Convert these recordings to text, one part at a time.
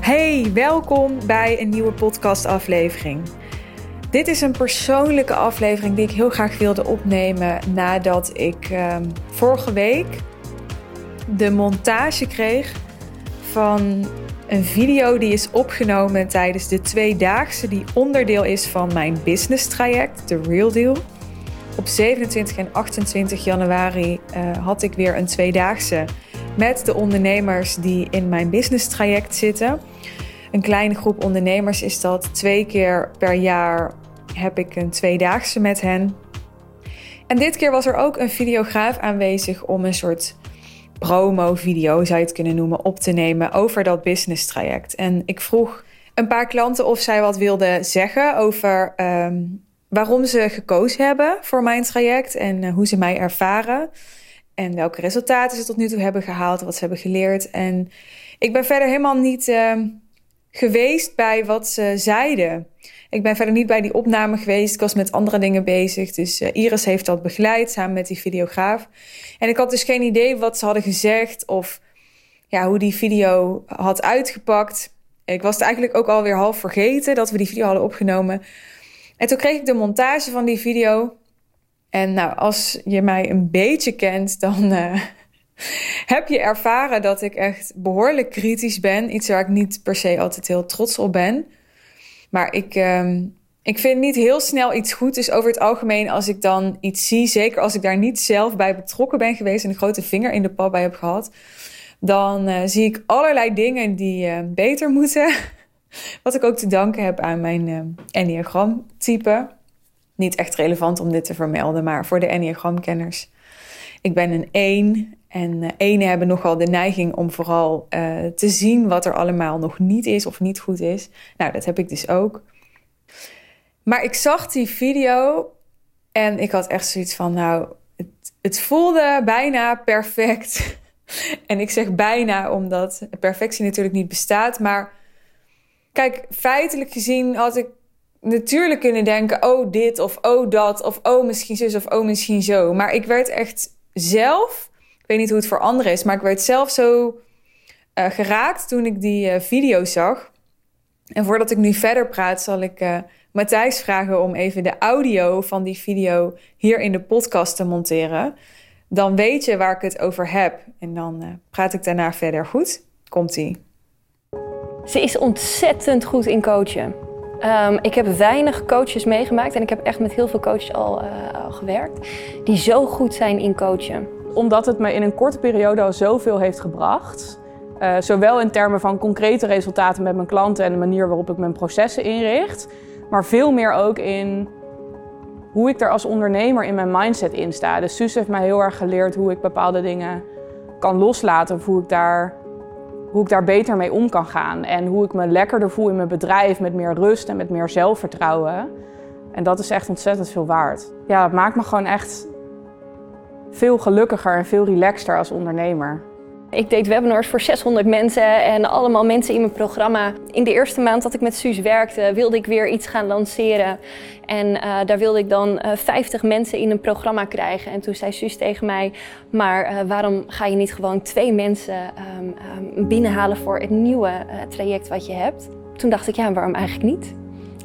Hey, welkom bij een nieuwe podcastaflevering. Dit is een persoonlijke aflevering die ik heel graag wilde opnemen nadat ik uh, vorige week de montage kreeg van een video die is opgenomen tijdens de tweedaagse die onderdeel is van mijn business traject, The Real Deal. Op 27 en 28 januari uh, had ik weer een tweedaagse met de ondernemers die in mijn business traject zitten. Een kleine groep ondernemers is dat. Twee keer per jaar heb ik een tweedaagse met hen. En dit keer was er ook een videograaf aanwezig om een soort promo-video, zou je het kunnen noemen, op te nemen over dat business traject. En ik vroeg een paar klanten of zij wat wilden zeggen over um, waarom ze gekozen hebben voor mijn traject en uh, hoe ze mij ervaren. En welke resultaten ze tot nu toe hebben gehaald, wat ze hebben geleerd. En ik ben verder helemaal niet uh, geweest bij wat ze zeiden. Ik ben verder niet bij die opname geweest. Ik was met andere dingen bezig. Dus uh, Iris heeft dat begeleid samen met die videograaf. En ik had dus geen idee wat ze hadden gezegd of ja, hoe die video had uitgepakt. Ik was het eigenlijk ook alweer half vergeten dat we die video hadden opgenomen. En toen kreeg ik de montage van die video. En nou, als je mij een beetje kent, dan uh, heb je ervaren dat ik echt behoorlijk kritisch ben. Iets waar ik niet per se altijd heel trots op ben. Maar ik, uh, ik vind niet heel snel iets goed. Dus over het algemeen, als ik dan iets zie, zeker als ik daar niet zelf bij betrokken ben geweest en een grote vinger in de pap bij heb gehad, dan uh, zie ik allerlei dingen die uh, beter moeten. Wat ik ook te danken heb aan mijn uh, Enneagram-type. Niet echt relevant om dit te vermelden, maar voor de Enneagram-kenners. Ik ben een 1 en uh, enen hebben nogal de neiging om vooral uh, te zien wat er allemaal nog niet is of niet goed is. Nou, dat heb ik dus ook. Maar ik zag die video en ik had echt zoiets van, nou, het, het voelde bijna perfect. en ik zeg bijna omdat perfectie natuurlijk niet bestaat, maar kijk, feitelijk gezien had ik natuurlijk kunnen denken: oh, dit of oh, dat. Of oh, misschien zus of oh, misschien zo. Maar ik werd echt zelf, weet niet hoe het voor anderen is, maar ik werd zelf zo uh, geraakt toen ik die uh, video zag. En voordat ik nu verder praat, zal ik uh, Matthijs vragen om even de audio van die video hier in de podcast te monteren. Dan weet je waar ik het over heb. En dan praat ik daarna verder. Goed? Komt-ie. Ze is ontzettend goed in coachen. Um, ik heb weinig coaches meegemaakt en ik heb echt met heel veel coaches al, al, gewerkt die zo goed zijn in coachen. Omdat het me in een korte periode al zoveel heeft gebracht. Uh, zowel in termen van concrete resultaten met mijn klanten en de manier waarop ik mijn processen inricht. Maar veel meer ook in hoe ik er als ondernemer in mijn mindset in sta. Dus Suus heeft mij heel erg geleerd hoe ik bepaalde dingen kan loslaten. Of hoe ik daar hoe ik daar beter mee om kan gaan. En hoe ik me lekkerder voel in mijn bedrijf met meer rust en met meer zelfvertrouwen. En dat is echt ontzettend veel waard. Ja, het maakt me gewoon echt veel gelukkiger en veel relaxter als ondernemer. Ik deed webinars voor 600 mensen en allemaal mensen in mijn programma. In de eerste maand dat ik met Suus werkte, wilde ik weer iets gaan lanceren. En uh, daar wilde ik dan uh, eh, 50 mensen in een programma krijgen. En toen zei Suus tegen mij, maar uh, waarom ga je niet gewoon twee mensen um, um, binnenhalen voor het nieuwe traject wat je hebt? Toen dacht ik, ja, waarom eigenlijk niet?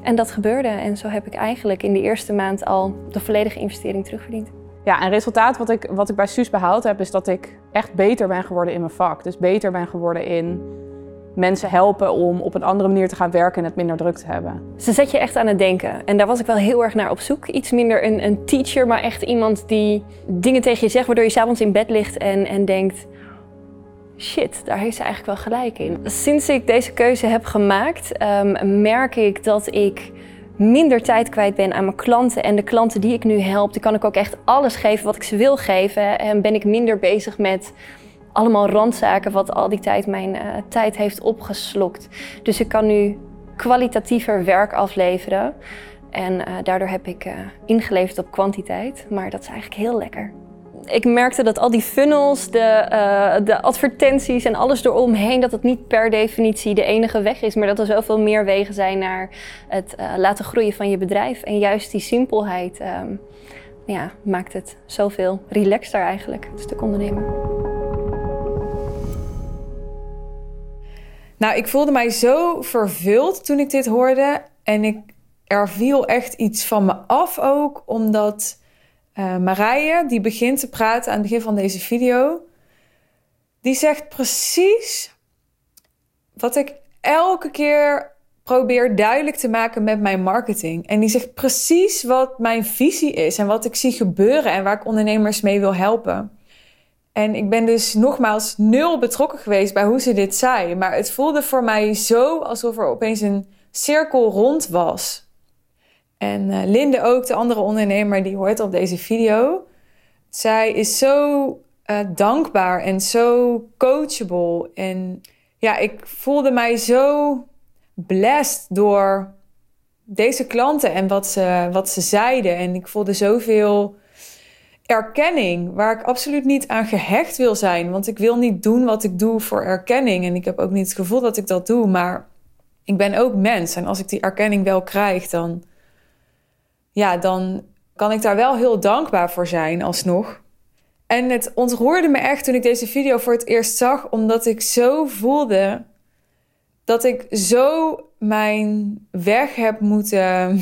En dat gebeurde en zo heb ik eigenlijk in de eerste maand al de volledige investering terugverdiend. Ja, een resultaat wat ik, wat ik bij Suus behaald heb, is dat ik echt beter ben geworden in mijn vak. Dus beter ben geworden in mensen helpen om op een andere manier te gaan werken en het minder druk te hebben. Ze zet je echt aan het denken. En daar was ik wel heel erg naar op zoek. Iets minder een, een teacher, maar echt iemand die dingen tegen je zegt, waardoor je s'avonds in bed ligt en, en denkt. Shit, daar heeft ze eigenlijk wel gelijk in. Sinds ik deze keuze heb gemaakt, um, merk ik dat ik minder tijd kwijt ben aan mijn klanten. En de klanten die ik nu help, die kan ik ook echt alles geven wat ik ze wil geven. En ben ik minder bezig met allemaal randzaken wat al die tijd mijn uh, tijd heeft opgeslokt. Dus ik kan nu kwalitatiever werk afleveren. En uh, daardoor heb ik uh, ingeleverd op kwantiteit. Maar dat is eigenlijk heel lekker ik merkte dat al die funnels, de, uh, de advertenties en alles eromheen, dat het niet per definitie de enige weg is, maar dat er zoveel meer wegen zijn naar het uh, laten groeien van je bedrijf. En juist die simpelheid um, ja, maakt het zoveel relaxter eigenlijk, het stuk ondernemen. Nou, ik voelde mij zo vervuld toen ik dit hoorde. En ik, er viel echt iets van me af ook, omdat uh, Marije, die begint te praten aan het begin van deze video, die zegt precies wat ik elke keer probeer duidelijk te maken met mijn marketing. En die zegt precies wat mijn visie is en wat ik zie gebeuren en waar ik ondernemers mee wil helpen. En ik ben dus nogmaals nul betrokken geweest bij hoe ze dit zei. Maar het voelde voor mij zo alsof er opeens een cirkel rond was. En uh, Linde ook, de andere ondernemer die hoort op deze video. Zij is zo uh, dankbaar en zo coachable. En ja, ik voelde mij zo blessed door deze klanten en wat ze, wat ze zeiden. En ik voelde zoveel erkenning waar ik absoluut niet aan gehecht wil zijn. Want ik wil niet doen wat ik doe voor erkenning. En ik heb ook niet het gevoel dat ik dat doe. Maar ik ben ook mens. En als ik die erkenning wel krijg, dan, ja, dan kan ik daar wel heel dankbaar voor zijn alsnog. En het ontroerde me echt toen ik deze video voor het eerst zag, omdat ik zo voelde dat ik zo mijn weg heb moeten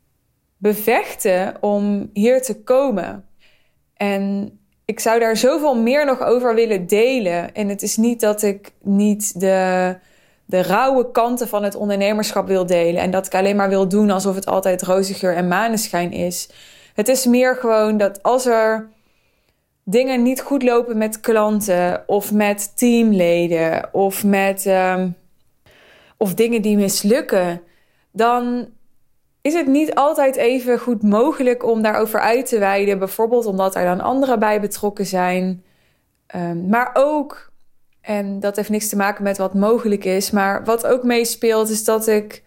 bevechten om hier te komen. En ik zou daar zoveel meer nog over willen delen. En het is niet dat ik niet de, de rauwe kanten van het ondernemerschap wil delen. En dat ik alleen maar wil doen alsof het altijd roze geur en maneschijn is. Het is meer gewoon dat als er dingen niet goed lopen met klanten of met teamleden of met ehm, of dingen die mislukken, dan is het niet altijd even goed mogelijk om daarover uit te wijden. Bijvoorbeeld omdat er dan anderen bij betrokken zijn. Ehm, maar ook, en dat heeft niks te maken met wat mogelijk is, maar wat ook meespeelt, is dat ik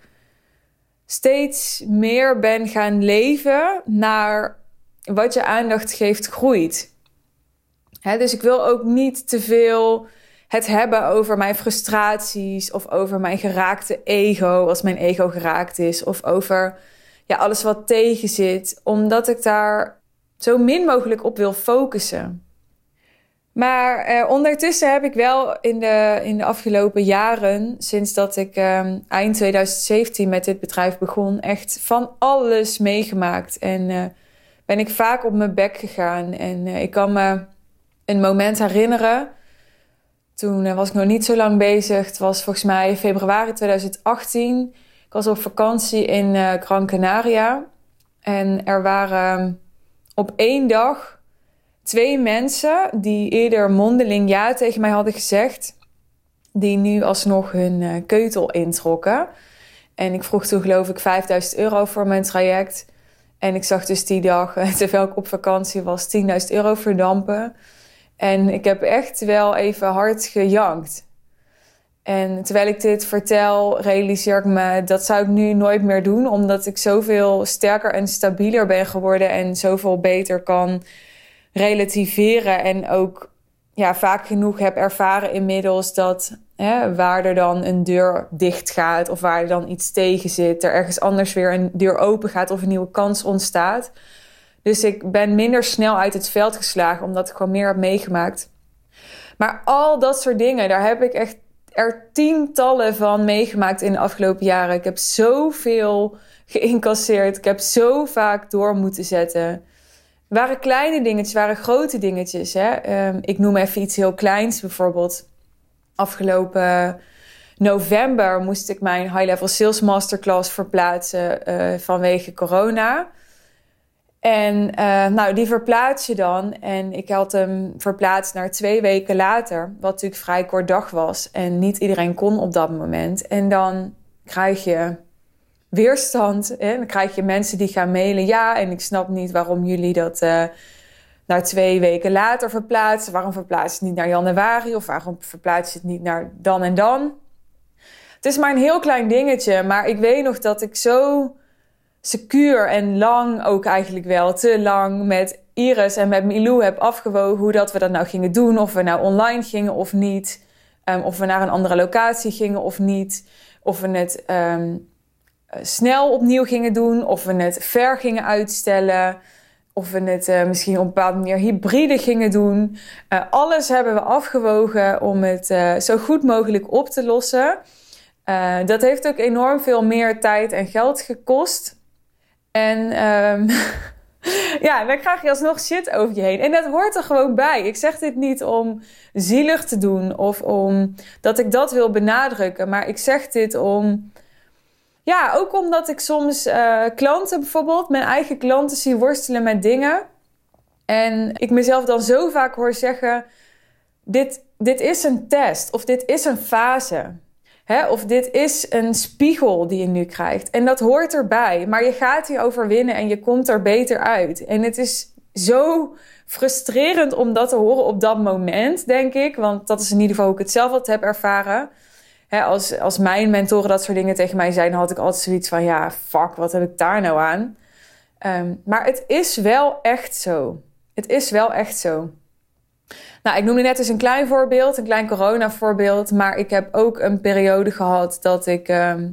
steeds meer ben gaan leven naar wat je aandacht geeft, groeit. dus ik wil ook niet te veel het hebben over mijn frustraties of over mijn geraakte ego, als mijn ego geraakt is, of over ja, alles wat tegen zit, omdat ik daar zo min mogelijk op wil focussen. Maar eh, ondertussen heb ik wel in de, in de afgelopen jaren, sinds dat ik eh, eind 2017 met dit bedrijf begon, echt van alles meegemaakt. En uh, ben ik vaak op mijn bek gegaan. En eh, ik kan me een moment herinneren toen eh, was ik nog niet zo lang bezig. Het was volgens mij februari 2018. Ik was op vakantie in Gran Canaria. En er waren op één dag twee mensen die eerder mondeling ja tegen mij hadden gezegd. Die nu alsnog hun uh, keutel introkken. En ik vroeg toen geloof ik 5000 euro voor mijn traject. En ik zag dus die dag, terwijl ik op vakantie was, 10.000 euro verdampen. En ik heb echt wel even hard gejankt. En terwijl ik dit vertel, realiseer ik me dat zou ik nu nooit meer doen, omdat ik zoveel sterker en stabieler ben geworden en zoveel beter kan relativeren en ook ja, vaak genoeg heb ervaren inmiddels dat hè, waar er dan een deur dicht gaat of waar er dan iets tegen zit, er ergens anders weer een deur open gaat of een nieuwe kans ontstaat. Dus ik ben minder snel uit het veld geslagen, omdat ik gewoon meer heb meegemaakt. Maar al dat soort dingen, daar heb ik echt er tientallen van meegemaakt in de afgelopen jaren. Ik heb zoveel geïncasseerd. Ik heb zo vaak door moeten zetten. Waren kleine dingetjes, waren grote dingetjes. Hè? Ehm, ik noem even iets heel kleins. Bijvoorbeeld afgelopen november moest ik mijn High Level Sales Masterclass verplaatsen uh, vanwege corona. En uh, nou, die verplaats je dan. En ik had hem verplaatst naar twee weken later. Wat natuurlijk vrij kort dag was. En niet iedereen kon op dat moment. En dan krijg je weerstand. Hè? Dan krijg je mensen die gaan mailen. Ja, en ik snap niet waarom jullie dat uh, naar twee weken later verplaatsen. Waarom verplaats je het niet naar januari? Of waarom verplaats je het niet naar dan en dan? Het is maar een heel klein dingetje. Maar ik weet nog dat ik zo secuur en lang ook eigenlijk wel te lang met Iris en met Milou heb afgewogen hoe dat we dat nou gingen doen. Of we nou online gingen of niet. Um, of we naar een andere locatie gingen of niet. Of we het um, snel opnieuw gingen doen. Of we het ver gingen uitstellen. of we het uh, misschien op een bepaalde manier hybride gingen doen. Uh, alles hebben we afgewogen om het zo goed mogelijk op te lossen. dat heeft ook enorm veel meer tijd en geld gekost. En um, ja, dan krijg je alsnog shit over je heen. En dat hoort er gewoon bij. Ik zeg dit niet om zielig te doen of om dat ik dat wil benadrukken. Maar ik zeg dit om ja, ook omdat ik soms uh, klanten bijvoorbeeld, mijn eigen klanten zie worstelen met dingen. En ik mezelf dan zo vaak hoor zeggen: dit, dit is een test of dit is een fase. Hè? Of dit is een spiegel die je nu krijgt. En dat hoort erbij. Maar je gaat die overwinnen en je komt er beter uit. En het is zo frustrerend om dat te horen op dat moment, denk ik. Want dat is in ieder geval hoe ik het zelf heb ervaren als, als mijn mentoren dat soort dingen tegen mij zijn, had ik altijd zoiets van: ja, fuck, wat heb ik daar nou aan? Ehm, maar het is wel echt zo. Het is wel echt zo. Nou, ik noemde net eens een klein voorbeeld, een klein corona-voorbeeld. Maar ik heb ook een periode gehad dat ik. Ehm,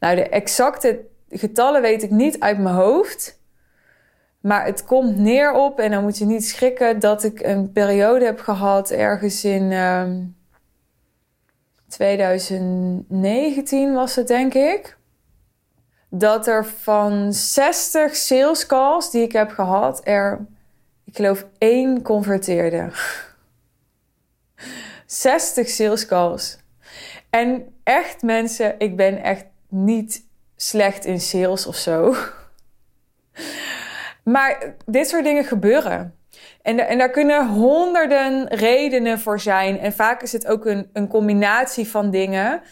nou, de exacte getallen weet ik niet uit mijn hoofd. Maar het komt neer op, en dan moet je niet schrikken, dat ik een periode heb gehad ergens in. Ehm, 2019 was het, denk ik. Dat er van 60 sales calls die ik heb gehad, er, ik geloof, één converteerde. 60 sales calls. En echt mensen, ik ben echt niet slecht in sales of zo. Maar dit soort dingen gebeuren. En, en daar kunnen honderden redenen voor zijn. En vaak is het ook een, een combinatie van dingen.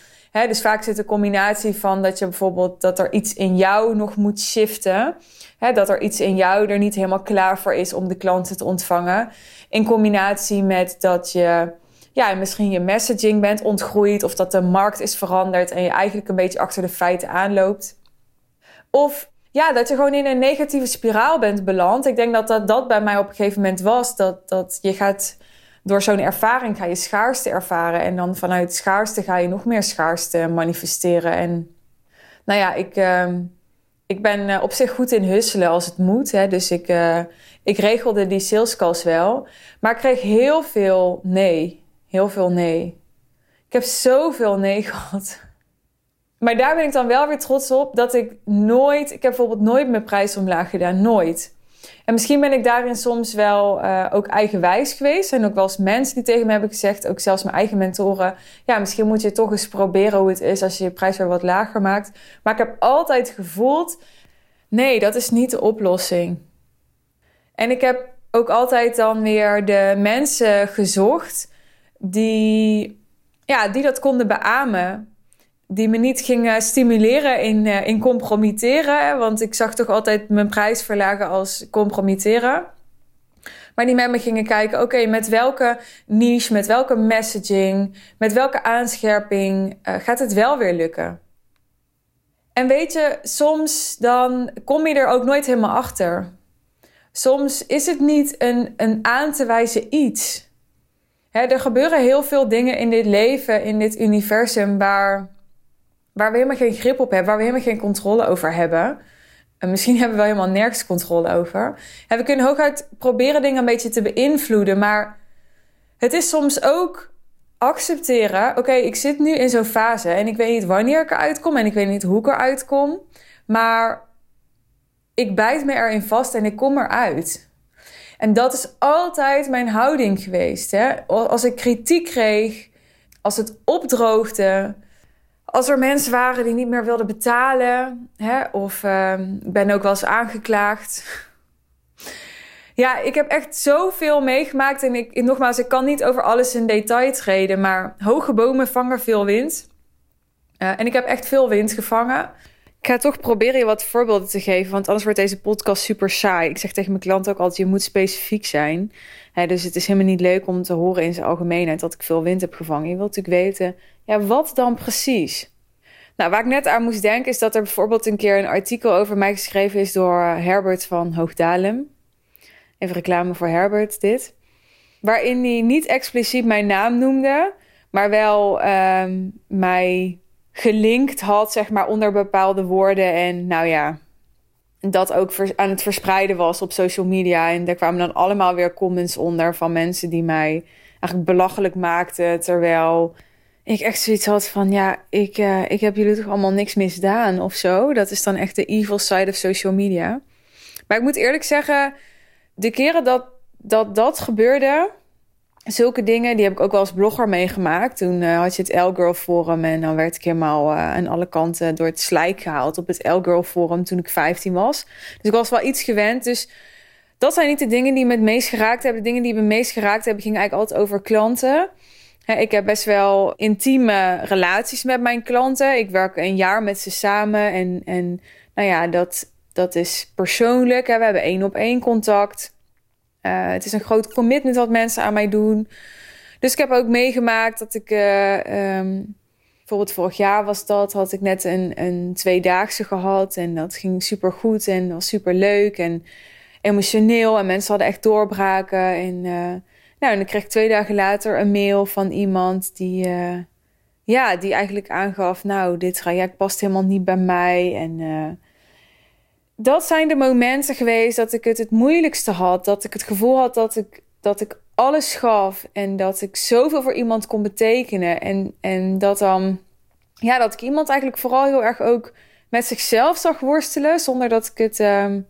Dus vaak zit een combinatie van dat je bijvoorbeeld dat er iets in jou nog moet shiften. He, dat er iets in jou er niet helemaal klaar voor is om de klanten te ontvangen. In combinatie met dat je ja, misschien je messaging bent ontgroeid of dat de markt is veranderd en je eigenlijk een beetje achter de feiten aanloopt. Of ja, dat je gewoon in een negatieve spiraal bent beland. Ik denk dat dat, dat bij mij op een gegeven moment was. Dat, dat je gaat door zo'n ervaring ga je schaarste ervaren. En dan vanuit schaarste ga je nog meer schaarste manifesteren. En nou ja, ik, uh, ik ben eh, op zich goed in husselen als het moet. Hè. Dus ik, uh, ik regelde die sales calls wel. Maar ik kreeg heel veel nee. Heel veel nee. Ik heb zoveel nee gehad. Maar daar ben ik dan wel weer trots op dat ik nooit, ik heb bijvoorbeeld nooit mijn prijs omlaag gedaan, nooit. En misschien ben ik daarin soms wel uh, ook eigenwijs geweest. En ook wel eens mensen die tegen me hebben gezegd, ook zelfs mijn eigen mentoren. Ja, misschien moet je toch eens proberen hoe het is als je je prijs weer wat lager maakt. Maar ik heb altijd gevoeld, nee, dat is niet de oplossing. En ik heb ook altijd dan weer de mensen gezocht die, ja, die dat konden beamen die me niet ging stimuleren in, uh, in compromitteren. Want ik zag toch altijd mijn prijs verlagen als compromitteren. Maar die met me gingen kijken, oké, met welke niche, met welke messaging, met welke aanscherping uh, gaat het wel weer lukken? En weet je, soms dan kom je er ook nooit helemaal achter. Soms is het niet een, een aan te wijzen iets. Hè, er gebeuren heel veel dingen in dit leven, in dit universum, waar waar we helemaal geen grip op hebben, waar we helemaal geen controle over hebben. En misschien hebben we wel helemaal nergens controle over. We kunnen hooguit proberen dingen een beetje te beïnvloeden, maar het is soms ook accepteren. Oké, ik zit nu in zo'n fase en ik weet niet wanneer ik eruit kom en ik weet niet hoe ik eruit kom, maar ik bijt me erin vast en ik kom eruit. En dat is altijd mijn houding geweest. Hè? Als ik kritiek kreeg, als het opdroogde, als er mensen waren die niet meer wilden betalen, hè, of uh, ben ook wel eens aangeklaagd. Ja, ik heb echt zoveel meegemaakt. En ik, nogmaals, ik kan niet over alles in detail treden. Maar hoge bomen vangen veel wind. Uh, en ik heb echt veel wind gevangen. Ik ga toch proberen je wat voorbeelden te geven. Want anders wordt deze podcast super saai. Ik zeg tegen mijn klant ook altijd: je moet specifiek zijn. dus het is helemaal niet leuk om te horen in zijn algemeenheid dat ik veel wind heb gevangen. Je wilt natuurlijk weten ja, wat dan precies? Nou, waar ik net aan moest denken is dat er bijvoorbeeld een keer een artikel over mij geschreven is door Herbert van Hoogdalem. Even reclame voor Herbert, dit. Waarin hij niet expliciet mijn naam noemde, maar wel um, mij gelinkt had, zeg maar, onder bepaalde woorden. En nou ja, dat ook aan het verspreiden was op social media. En daar kwamen dan allemaal weer comments onder van mensen die mij eigenlijk belachelijk maakten. Terwijl ik echt zoiets had van, ja, ik, uh, ik heb jullie toch allemaal niks misdaan of zo. Dat is dan echt de evil side of social media. Maar ik moet eerlijk zeggen, de keren dat dat, dat gebeurde, zulke dingen, die heb ik ook wel als blogger meegemaakt. Toen uh, had je het L-Girl Forum en dan werd ik helemaal uh, aan alle kanten door het slijk gehaald op het L-Girl Forum toen ik 15 was. Dus ik was wel iets gewend. Dus dat zijn niet de dingen die me het meest geraakt hebben. De dingen die me het meest geraakt hebben, gingen eigenlijk altijd over klanten. Ik heb best wel intieme relaties met mijn klanten. Ik werk een jaar met ze samen. En, en nou ja, dat, dat is persoonlijk. We hebben één op één contact. Uh, het is een groot commitment wat mensen aan mij doen. Dus ik heb ook meegemaakt dat ik. Uh, um, bijvoorbeeld vorig jaar was dat, had ik net een, een tweedaagse gehad. En dat ging super goed en was super leuk en emotioneel. En mensen hadden echt doorbraken. En, uh, nou, en dan kreeg ik twee dagen later een mail van iemand die. ja, die eigenlijk aangaf: Nou, dit traject past helemaal niet bij mij. En dat zijn de momenten geweest dat ik het het moeilijkste had. Dat ik het gevoel had dat ik, dat ik alles gaf en dat ik zoveel voor iemand kon betekenen. En, en dat dan, ja, dat ik iemand eigenlijk vooral heel erg ook met zichzelf zag worstelen, zonder dat ik het, um,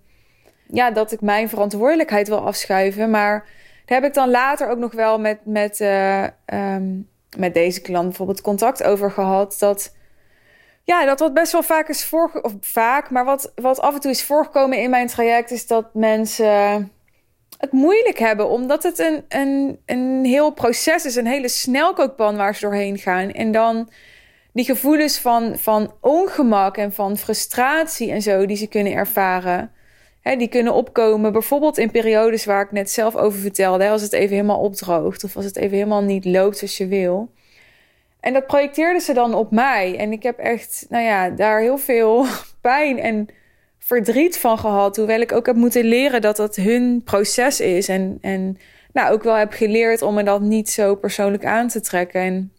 ja, dat ik mijn verantwoordelijkheid wil afschuiven. Maar daar heb ik dan later ook nog wel met, met, uh, um, met deze klant bijvoorbeeld contact over gehad. Dat ja, dat wat best wel vaak is voor of vaak, maar wat, wat af en toe is voorgekomen in mijn traject, is dat mensen het moeilijk hebben, omdat het een, een, een heel proces is, een hele snelkookpan waar ze doorheen gaan. En dan die gevoelens van, van ongemak en van frustratie en zo, die ze kunnen ervaren, die kunnen opkomen. Bijvoorbeeld in periodes waar ik net zelf over vertelde, als het even helemaal opdroogt of als het even helemaal niet loopt zoals je wil. En dat projecteerde ze dan op mij. En ik heb echt, nou ja, daar heel veel pijn en verdriet van gehad. Hoewel ik ook heb moeten leren dat dat hun proces is. En, en nou, ook wel heb geleerd om me dat niet zo persoonlijk aan te trekken. En,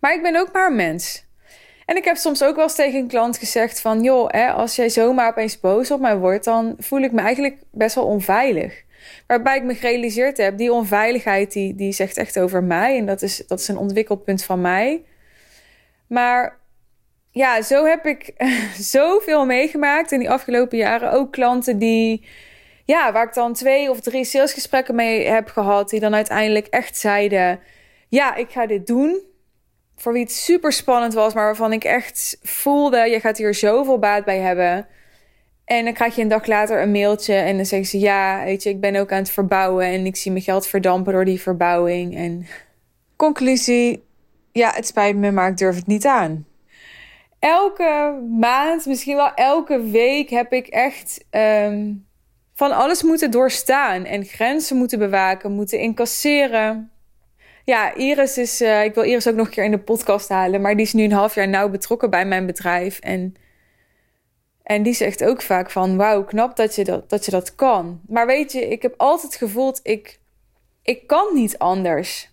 maar ik ben ook maar een mens. En ik heb soms ook wel eens tegen een klant gezegd van... joh, hè, als jij zomaar opeens boos op mij wordt... dan voel ik me eigenlijk best wel onveilig. Waarbij ik me gerealiseerd heb, die onveiligheid die, die zegt echt over mij. En dat is, dat is een ontwikkelpunt van mij. Maar ja, zo heb ik zoveel meegemaakt in die afgelopen jaren. Ook klanten die, ja, waar ik dan twee of drie salesgesprekken mee heb gehad. Die dan uiteindelijk echt zeiden, ja, ik ga dit doen. Voor wie het super spannend was, maar waarvan ik echt voelde, je gaat hier zoveel baat bij hebben. En dan krijg je een dag later een mailtje en dan zeggen ze: Ja, weet je, ik ben ook aan het verbouwen en ik zie mijn geld verdampen door die verbouwing. En conclusie: Ja, het spijt me, maar ik durf het niet aan. Elke maand, misschien wel elke week, heb ik echt um, van alles moeten doorstaan en grenzen moeten bewaken, moeten incasseren. Ja, Iris is, uh, ik wil Iris ook nog een keer in de podcast halen, maar die is nu een half jaar nauw betrokken bij mijn bedrijf. En en die zegt ook vaak van, wauw, knap dat je dat, dat je dat kan. Maar weet je, ik heb altijd gevoeld, ik, ik kan niet anders.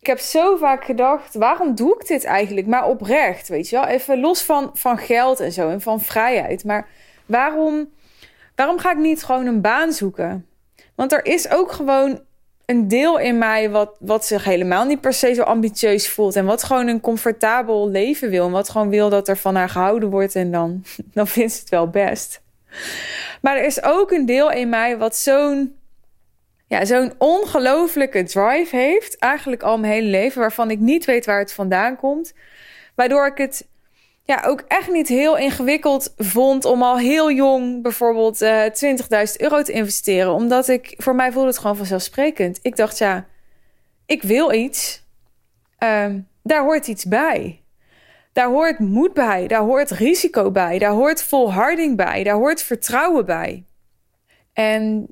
Ik heb zo vaak gedacht, waarom doe ik dit eigenlijk? Maar oprecht, weet je wel. Even los van, van geld en zo en van vrijheid. Maar waarom, waarom ga ik niet gewoon een baan zoeken? Want er is ook gewoon een deel in mij wat, wat zich helemaal niet per se zo ambitieus voelt. En wat gewoon een comfortabel leven wil. En wat gewoon wil dat er van haar gehouden wordt. En dan, dan vindt ze het wel best. Maar er is ook een deel in mij wat zo'n ja, zo'n ongelofelijke drive heeft. Eigenlijk al mijn hele leven. Waarvan ik niet weet waar het vandaan komt. Waardoor ik het ja, ook echt niet heel ingewikkeld vond om al heel jong bijvoorbeeld uh, eh, 20.000 euro te investeren. Omdat ik, voor mij voelde het gewoon vanzelfsprekend. Ik dacht, ja, ik wil iets. Um, daar hoort iets bij. Daar hoort moed bij, daar hoort risico bij, daar hoort volharding bij, daar hoort vertrouwen bij. En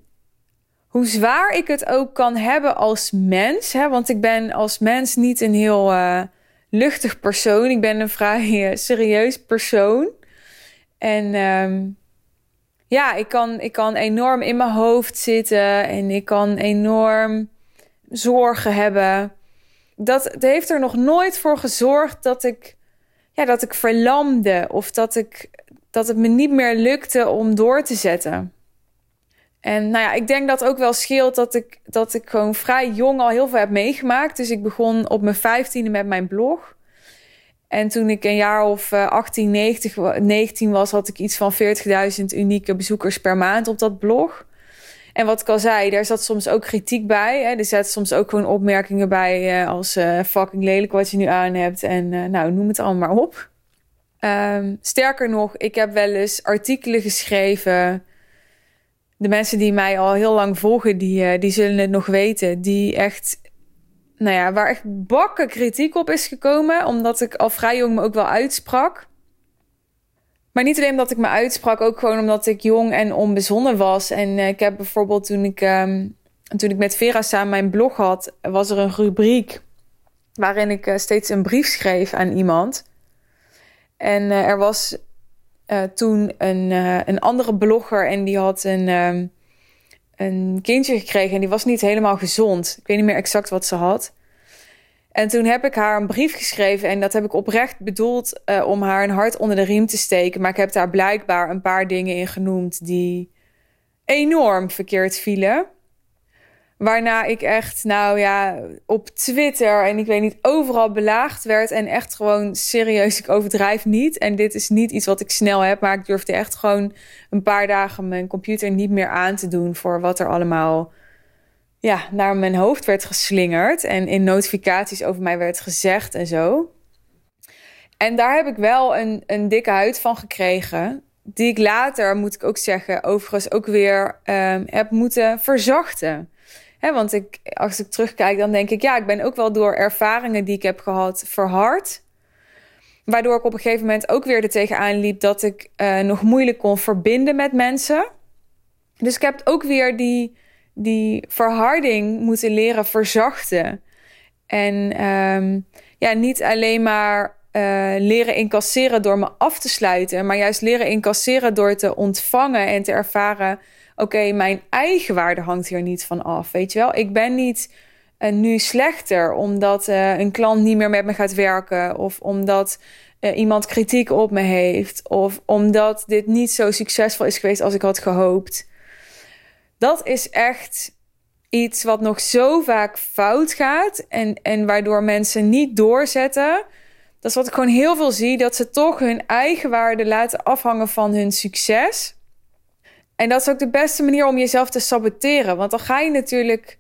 hoe zwaar ik het ook kan hebben als mens, hè, want ik ben als mens niet een heel uh, luchtig persoon. Ik ben een vrij uh, serieus persoon. En um, ja, ik kan, ik kan enorm in mijn hoofd zitten en ik kan enorm zorgen hebben. Dat, dat heeft er nog nooit voor gezorgd dat ik, ja, dat ik verlamde of dat ik, dat het me niet meer lukte om door te zetten. En nou ja, ik denk dat ook wel scheelt dat ik, dat ik gewoon vrij jong al heel veel heb meegemaakt. Dus ik begon op mijn vijftiende met mijn blog. En toen ik een jaar of 18, 90, 19 was, had ik iets van 40.000 unieke bezoekers per maand op dat blog. En wat ik al zei, daar zat soms ook kritiek bij. Hè. Er zaten soms ook gewoon opmerkingen bij uh, als uh, fucking lelijk wat je nu aan hebt. En uh, nou, noem het allemaal maar op. Um, sterker nog, ik heb wel eens artikelen geschreven. De mensen die mij al heel lang volgen, die, die zullen het nog weten. Die echt nou ja, waar echt bakken kritiek op is gekomen, omdat ik al vrij jong me ook wel uitsprak. Maar niet alleen omdat ik me uitsprak, ook gewoon omdat ik jong en onbezonnen was. En uh, ik heb bijvoorbeeld toen ik, um, toen ik met Vera samen mijn blog had, was er een rubriek waarin ik uh, steeds een brief schreef aan iemand. En er was toen een, een andere blogger en die had een. Um, een kindje gekregen en die was niet helemaal gezond. Ik weet niet meer exact wat ze had. En toen heb ik haar een brief geschreven en dat heb ik oprecht bedoeld uh, om haar een hart onder de riem te steken. Maar ik heb daar blijkbaar een paar dingen in genoemd die enorm verkeerd vielen. Waarna ik echt, nou ja, op Twitter en ik weet niet, overal belaagd werd. En echt gewoon serieus, ik overdrijf niet. En dit is niet iets wat ik snel heb, maar ik durfde echt gewoon een paar dagen mijn computer niet meer aan te doen voor wat er allemaal ja, naar mijn hoofd werd geslingerd. En in notificaties over mij werd gezegd en zo. En daar heb ik wel een, een dikke huid van gekregen. Die ik later, moet ik ook zeggen, overigens ook weer um, heb moeten verzachten want ik, als ik terugkijk, dan denk ik, ja, ik ben ook wel door ervaringen die ik heb gehad verhard. Waardoor ik op een gegeven moment ook weer er tegenaan liep dat ik uh, nog moeilijk kon verbinden met mensen. Dus ik heb ook weer die, die verharding moeten leren verzachten. En um, ja, niet alleen maar uh, leren incasseren door me af te sluiten, maar juist leren incasseren door te ontvangen en te ervaren oké, mijn eigen waarde hangt hier niet van af. Weet je wel, ik ben niet uh, nu slechter omdat uh, een klant niet meer met me gaat werken of omdat uh, iemand kritiek op me heeft of omdat dit niet zo succesvol is geweest als ik had gehoopt. Dat is echt iets wat nog zo vaak fout gaat en, en waardoor mensen niet doorzetten. Dat is wat ik gewoon heel veel zie, dat ze toch hun eigen waarde laten afhangen van hun succes. En dat is ook de beste manier om jezelf te saboteren. Want dan ga je natuurlijk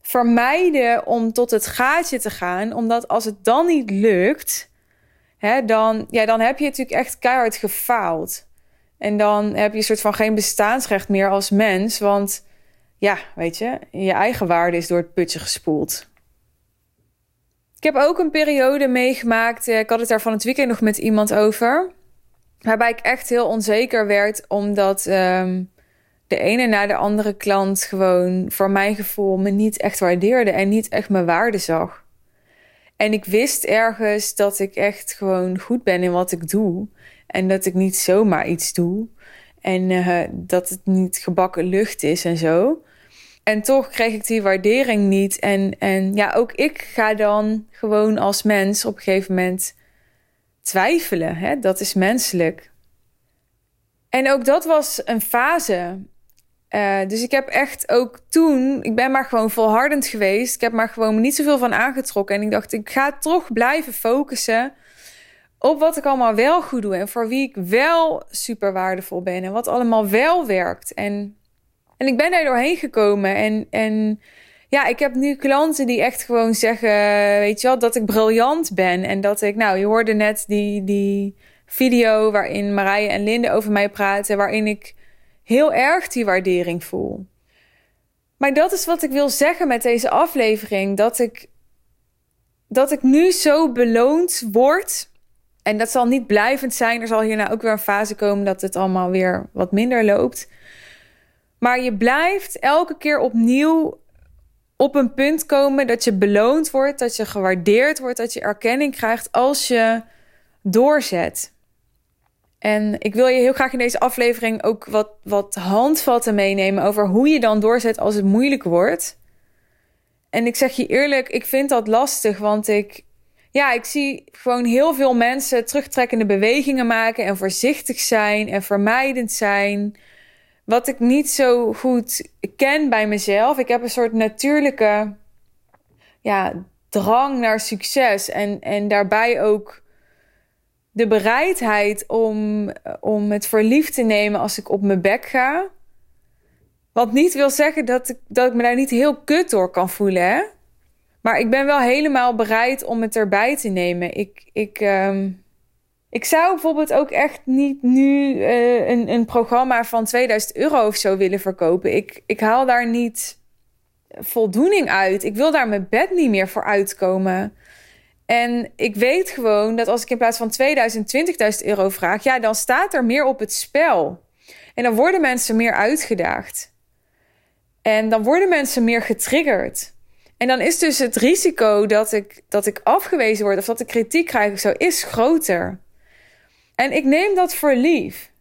vermijden om tot het gaatje te gaan. Omdat als het dan niet lukt, hè, dan, ja, dan heb je natuurlijk echt keihard gefaald. En dan heb je een soort van geen bestaansrecht meer als mens. Want ja, weet je, je eigen waarde is door het putje gespoeld. Ik heb ook een periode meegemaakt. Eh, ik had het daar van het weekend nog met iemand over. Waarbij ik echt heel onzeker werd, omdat um, de ene na de andere klant gewoon voor mijn gevoel me niet echt waardeerde en niet echt mijn waarde zag. En ik wist ergens dat ik echt gewoon goed ben in wat ik doe. En dat ik niet zomaar iets doe. En uh, dat het niet gebakken lucht is en zo. En toch kreeg ik die waardering niet. En, en ja, ook ik ga dan gewoon als mens op een gegeven moment twijfelen. Hè? Dat is menselijk. En ook dat was een fase. Uh, dus ik heb echt ook toen, ik ben maar gewoon volhardend geweest. Ik heb maar gewoon niet zoveel van aangetrokken. En ik dacht, ik ga toch blijven focussen op wat ik allemaal wel goed doe. En voor wie ik wel super waardevol ben. En wat allemaal wel werkt. En, en ik ben daar doorheen gekomen. En, en ja, ik heb nu klanten die echt gewoon zeggen, weet je wel, dat ik briljant ben. En dat ik, nou, je hoorde net die, die video waarin Marije en Linde over mij praten, waarin ik heel erg die waardering voel. Maar dat is wat ik wil zeggen met deze aflevering, dat ik, dat ik nu zo beloond word. En dat zal niet blijvend zijn. Er zal hierna ook weer een fase komen dat het allemaal weer wat minder loopt. Maar je blijft elke keer opnieuw op een punt komen dat je beloond wordt, dat je gewaardeerd wordt, dat je erkenning krijgt als je doorzet. En ik wil je heel graag in deze aflevering ook wat, wat handvatten meenemen over hoe je dan doorzet als het moeilijk wordt. En ik zeg je eerlijk, ik vind dat lastig, want ik, ja, ik zie gewoon heel veel mensen terugtrekkende bewegingen maken en voorzichtig zijn en vermijdend zijn. Wat ik niet zo goed ken bij mezelf. Ik heb een soort natuurlijke ja, drang naar succes en, en daarbij ook de bereidheid om, om het voor lief te nemen als ik op mijn bek ga. Wat niet wil zeggen dat ik, dat ik me daar niet heel kut door kan voelen. Hè? Maar ik ben wel helemaal bereid om het erbij te nemen. Ik, ik, ehm, ik zou bijvoorbeeld ook echt niet nu uh, een, een programma van 2000 euro of zo willen verkopen. Ik, ik haal daar niet voldoening uit. Ik wil daar mijn bed niet meer voor uitkomen. En ik weet gewoon dat als ik in plaats van 2000, 20.000 euro vraag, ja, dan staat er meer op het spel. En dan worden mensen meer uitgedaagd. En dan worden mensen meer getriggerd. En dan is dus het risico dat ik, dat ik afgewezen word of dat ik kritiek krijg of zo, is groter. En ik neem dat voor lief.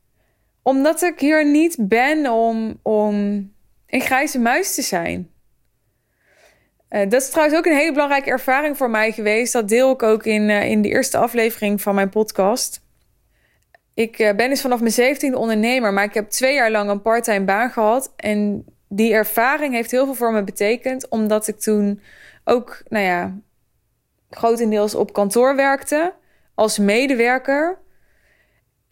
Omdat ik hier niet ben om, om een grijze muis te zijn. Uh, dat is trouwens ook een hele belangrijke ervaring voor mij geweest. Dat deel ik ook in, uh, in de eerste aflevering van mijn podcast. Ik uh, ben dus vanaf mijn 17e ondernemer, maar ik heb twee jaar lang een parttime baan gehad. En die ervaring heeft heel veel voor me betekend, omdat ik toen ook, nou ja, grotendeels op kantoor werkte als medewerker.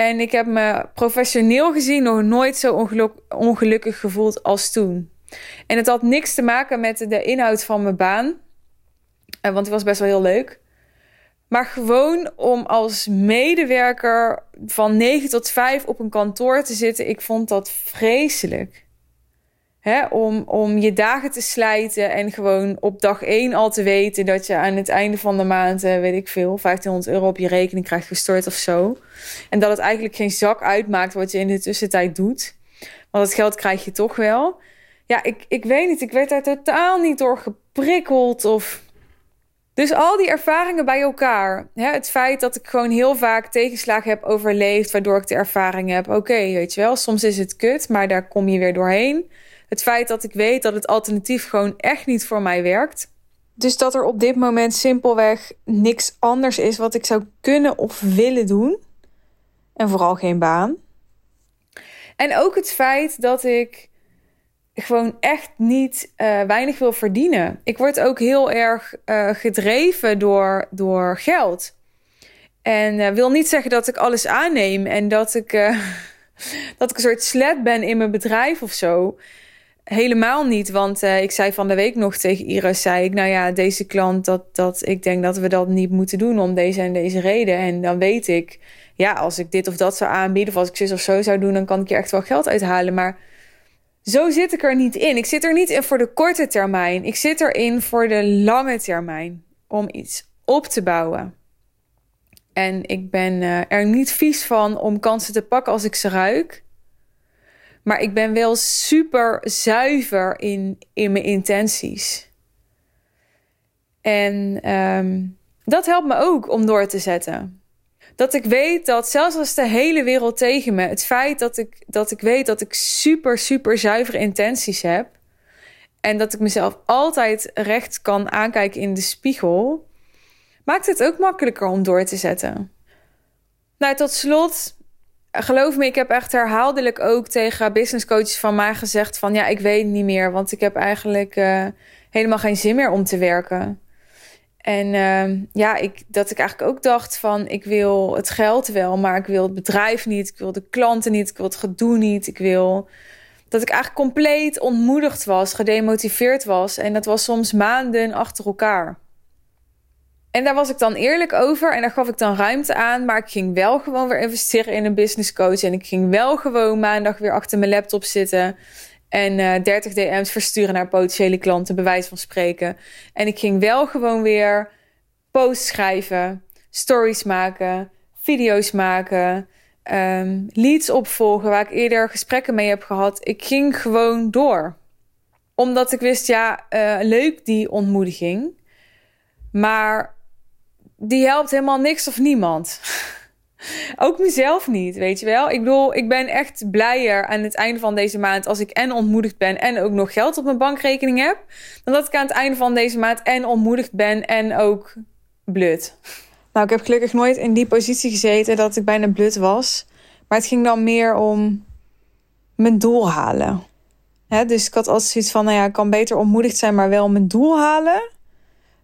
En ik heb me professioneel gezien nog nooit zo ongeluk ongelukkig gevoeld als toen. En het had niks te maken met de inhoud van mijn baan, eh, want het was best wel heel leuk. Maar gewoon om als medewerker van 9 tot 5 op een kantoor te zitten, ik vond dat vreselijk. Hè, om, om je dagen te slijten en gewoon op dag één al te weten dat je aan het einde van de maand, eh, weet ik veel, 1500 euro op je rekening krijgt gestort of zo. En dat het eigenlijk geen zak uitmaakt wat je in de tussentijd doet. Want het geld krijg je toch wel. Ja, ik, ik weet niet, ik werd daar totaal niet door geprikkeld of. Dus al die ervaringen bij elkaar. Hè, het feit dat ik gewoon heel vaak tegenslagen heb overleefd, waardoor ik de ervaring heb. Oké, weet je wel, soms is het kut, maar daar kom je weer doorheen het feit dat ik weet dat het alternatief gewoon echt niet voor mij werkt. Dus dat er op dit moment simpelweg niks anders is wat ik zou kunnen of willen doen. En vooral geen baan. En ook het feit dat ik gewoon echt niet uh, weinig wil verdienen. Ik word ook heel erg uh, gedreven door, door geld. En uh, wil niet zeggen dat ik alles aanneem en dat ik, dat ik een soort slet ben in mijn bedrijf of zo. Helemaal niet, want uh, ik zei van de week nog tegen Iris, zei ik, nou ja, deze klant, dat, dat, ik denk dat we dat niet moeten doen om deze en deze reden. En dan weet ik, ja, als ik dit of dat zou aanbieden, of als ik zus of zo zou doen, dan kan ik er echt wel geld uithalen. Maar zo zit ik er niet in. Ik zit er niet in voor de korte termijn. Ik zit erin voor de lange termijn, om iets op te bouwen. En ik ben uh, er niet vies van om kansen te pakken als ik ze ruik. Maar ik ben wel super zuiver in, in mijn intenties. En um, dat helpt me ook om door te zetten. Dat ik weet dat zelfs als de hele wereld tegen me, het feit dat ik, dat ik weet dat ik super, super zuivere intenties heb. En dat ik mezelf altijd recht kan aankijken in de spiegel, maakt het ook makkelijker om door te zetten. Nou, tot slot geloof me, ik heb echt herhaaldelijk ook tegen business coaches van mij gezegd van ja, ik weet niet meer, want ik heb eigenlijk uh, helemaal geen zin meer om te werken. En uh, ja, ik, dat ik eigenlijk ook dacht van ik wil het geld wel, maar ik wil het bedrijf niet, ik wil de klanten niet, ik wil het gedoe niet, ik wil dat ik eigenlijk compleet ontmoedigd was, gedemotiveerd was en dat was soms maanden achter elkaar. En daar was ik dan eerlijk over en daar gaf ik dan ruimte aan. Maar ik ging wel gewoon weer investeren in een business coach. En ik ging wel gewoon maandag weer achter mijn laptop zitten. En uh, 30 DM's versturen naar potentiële klanten, bewijs van spreken. En ik ging wel gewoon weer posts schrijven, stories maken, video's maken, um, leads opvolgen waar ik eerder gesprekken mee heb gehad. Ik ging gewoon door. Omdat ik wist, ja, uh, leuk die ontmoediging. Maar die helpt helemaal niks of niemand. Ook mezelf niet, weet je wel. Ik bedoel, ik ben echt blijer aan het einde van deze maand als ik en ontmoedigd ben en ook nog geld op mijn bankrekening heb, dan dat ik aan het einde van deze maand en ontmoedigd ben en ook blut. Nou, ik heb gelukkig nooit in die positie gezeten dat ik bijna blut was. Maar het ging dan meer om mijn doel halen. dus ik had altijd zoiets van, nou ja, ik kan beter ontmoedigd zijn, maar wel mijn doel halen.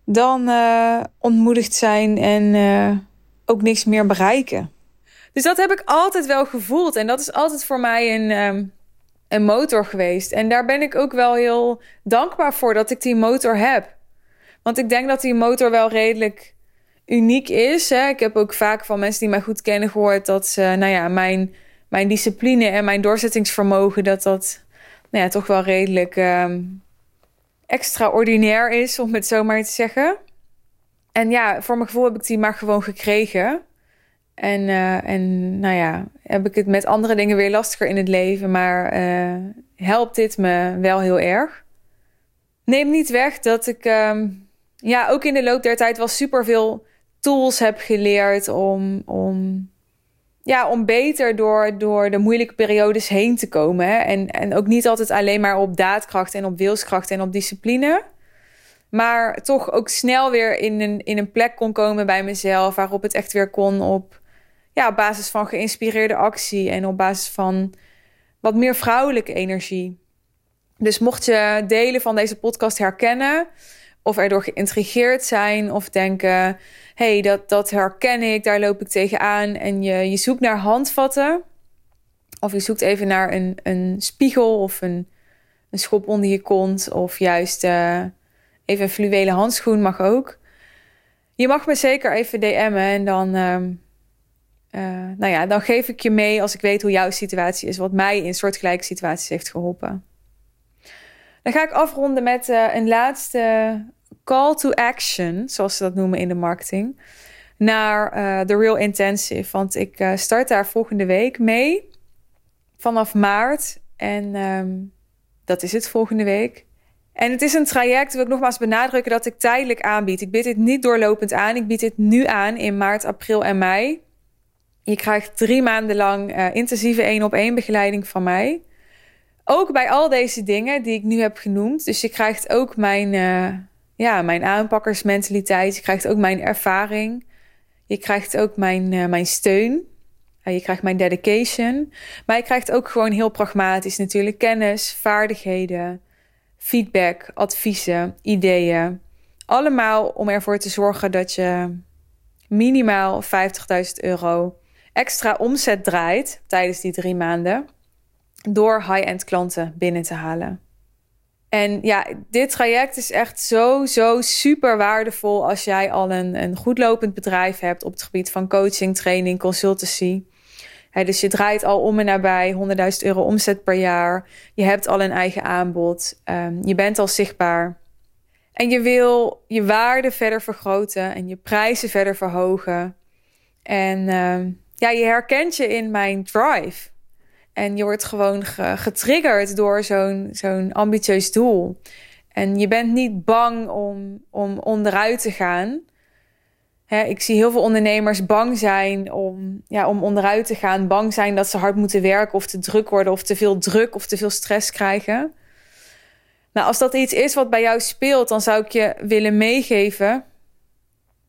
Dan uh, ontmoedigd zijn en uh, ook niks meer bereiken. Dus dat heb ik altijd wel gevoeld. En dat is altijd voor mij een, um, een motor geweest. En daar ben ik ook wel heel dankbaar voor dat ik die motor heb. Want ik denk dat die motor wel redelijk uniek is. Hè. Ik heb ook vaak van mensen die mij goed kennen gehoord dat ze, nou ja, mijn, mijn discipline en mijn doorzettingsvermogen, dat dat nou ja, toch wel redelijk um, extraordinair is, om het zo maar te zeggen. En ja, voor mijn gevoel heb ik die maar gewoon gekregen. En, uh, en nou ja, heb ik het met andere dingen weer lastiger in het leven, maar uh, helpt dit me wel heel erg. Neem niet weg dat ik um, ja, ook in de loop der tijd wel super veel tools heb geleerd om, om, ja, om beter door, door de moeilijke periodes heen te komen. Hè? En, en ook niet altijd alleen maar op daadkracht en op wilskracht en op discipline. Maar toch ook snel weer in een, in een plek kon komen bij mezelf. Waarop het echt weer kon op, ja, op basis van geïnspireerde actie. En op basis van wat meer vrouwelijke energie. Dus mocht je delen van deze podcast herkennen of erdoor geïntrigeerd zijn of denken: hey, dat, dat herken ik, daar loop ik tegenaan. En je, je zoekt naar handvatten, of je zoekt even naar een, een spiegel of een, een schop onder je kont, of juist uh, even een fluwelen handschoen mag ook. Je mag me zeker even DM'en en dan, uh, uh, nou ja, dan geef ik je mee als ik weet hoe jouw situatie is, wat mij in soortgelijke situaties heeft geholpen. Dan ga ik afronden met uh, een laatste call to action, zoals ze dat noemen in de marketing, naar de Real Intensive. Want ik uh, start daar volgende week mee vanaf maart. En um, dat is het volgende week. En het is een traject, wil ik nogmaals benadrukken, dat ik tijdelijk aanbied. Ik bied dit niet doorlopend aan. Ik bied dit nu aan in maart, april en mei. Je krijgt drie maanden lang uh, intensieve één op één begeleiding van mij. Ook bij al deze dingen die ik nu heb genoemd. Dus je krijgt ook mijn ja, mijn aanpakkersmentaliteit. Je krijgt ook mijn ervaring. Je krijgt ook mijn, uh, mijn steun. Je krijgt mijn dedication. Maar je krijgt ook gewoon heel pragmatisch natuurlijk kennis, vaardigheden, feedback, adviezen, ideeën. Allemaal om ervoor te zorgen dat je minimaal 50.000 euro extra omzet draait tijdens die drie maanden. Door high-end klanten binnen te halen. En ja, dit traject is echt zo, zo super waardevol als jij al een, een goed lopend bedrijf hebt op het gebied van coaching, training, consultancy. dus je draait al om en nabij 100.000 euro omzet per jaar. Je hebt al een eigen aanbod. Um, je bent al zichtbaar. En je wil je waarde verder vergroten en je prijzen verder verhogen. En um, ja, je herkent je in mijn drive. En je wordt gewoon getriggerd door zo'n zo'n ambitieus doel. En je bent niet bang om, om onderuit te gaan. ik zie heel veel ondernemers bang zijn om, ja, om onderuit te gaan. Bang zijn dat ze hard moeten werken of te druk worden of te veel druk of te veel stress krijgen. Nou, als dat iets is wat bij jou speelt, dan zou ik je willen meegeven.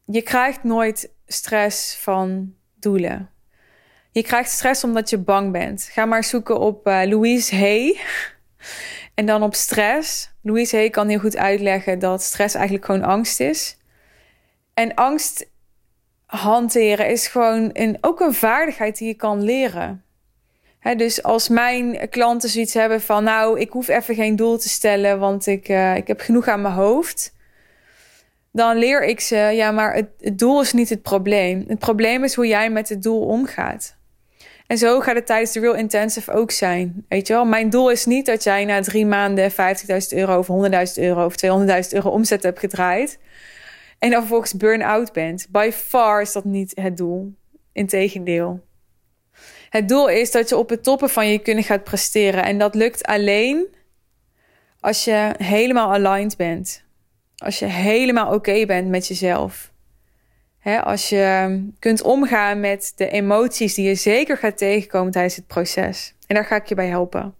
Je krijgt nooit stress van doelen. Je krijgt stress omdat je bang bent. Ga maar zoeken op uh, Louise Hay. En dan op stress. Louise Hay kan heel goed uitleggen dat stress eigenlijk gewoon angst is. En angst hanteren is gewoon een, ook een vaardigheid die je kan leren. dus als mijn klanten zoiets hebben van, nou, ik hoef even geen doel te stellen, want ik, uh, ik heb genoeg aan mijn hoofd. Dan leer ik ze, ja, maar het doel is niet het probleem. Het probleem is hoe jij met het doel omgaat. En zo gaat het tijdens de Real Intensive ook zijn. Weet je wel, mijn doel is niet dat jij na drie maanden 50.000 euro of 100.000 euro of 200.000 euro omzet hebt gedraaid. En dan vervolgens burn-out bent. By far is dat niet het doel. Integendeel. Het doel is dat je op het toppen van je kunnen gaat presteren. En dat lukt alleen als je helemaal aligned bent. Als je helemaal oké bent met jezelf als je kunt omgaan met de emoties die je zeker gaat tegenkomen tijdens het proces. En daar ga ik je bij helpen.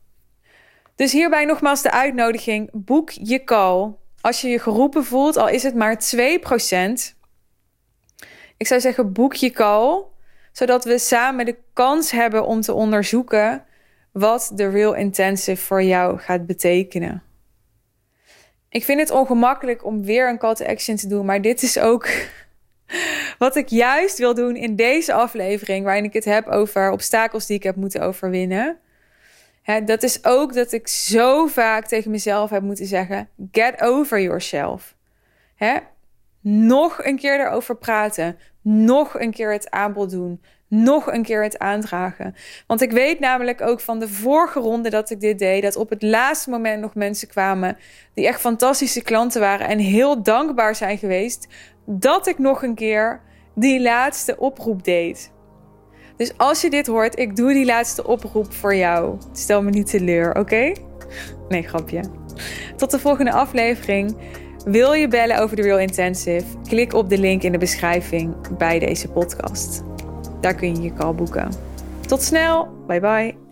Dus hierbij nogmaals de uitnodiging: boek je call. Als je je geroepen voelt, al is het maar 2%. Ik zou zeggen, boek je call, zodat we samen de kans hebben om te onderzoeken wat de Real Intensive voor jou gaat betekenen. Ik vind het ongemakkelijk om weer een call to action te doen, maar dit is ook wat ik juist wil doen in deze aflevering, waarin ik het heb over obstakels die ik heb moeten overwinnen. dat is ook dat ik zo vaak tegen mezelf heb moeten zeggen: get over yourself. nog een keer erover praten, nog een keer het aanbod doen, nog een keer het aandragen. Want ik weet namelijk ook van de vorige ronde dat ik dit deed, dat op het laatste moment nog mensen kwamen die echt fantastische klanten waren en heel dankbaar zijn geweest dat ik nog een keer die laatste oproep deed. Dus als je dit hoort, ik doe die laatste oproep voor jou. Stel me niet teleur, oké? Nee, grapje. Tot de volgende aflevering. Wil je bellen over de Real Intensive? Klik op de link in de beschrijving bij deze podcast. Daar kun je je call boeken. Tot snel. Bye bye.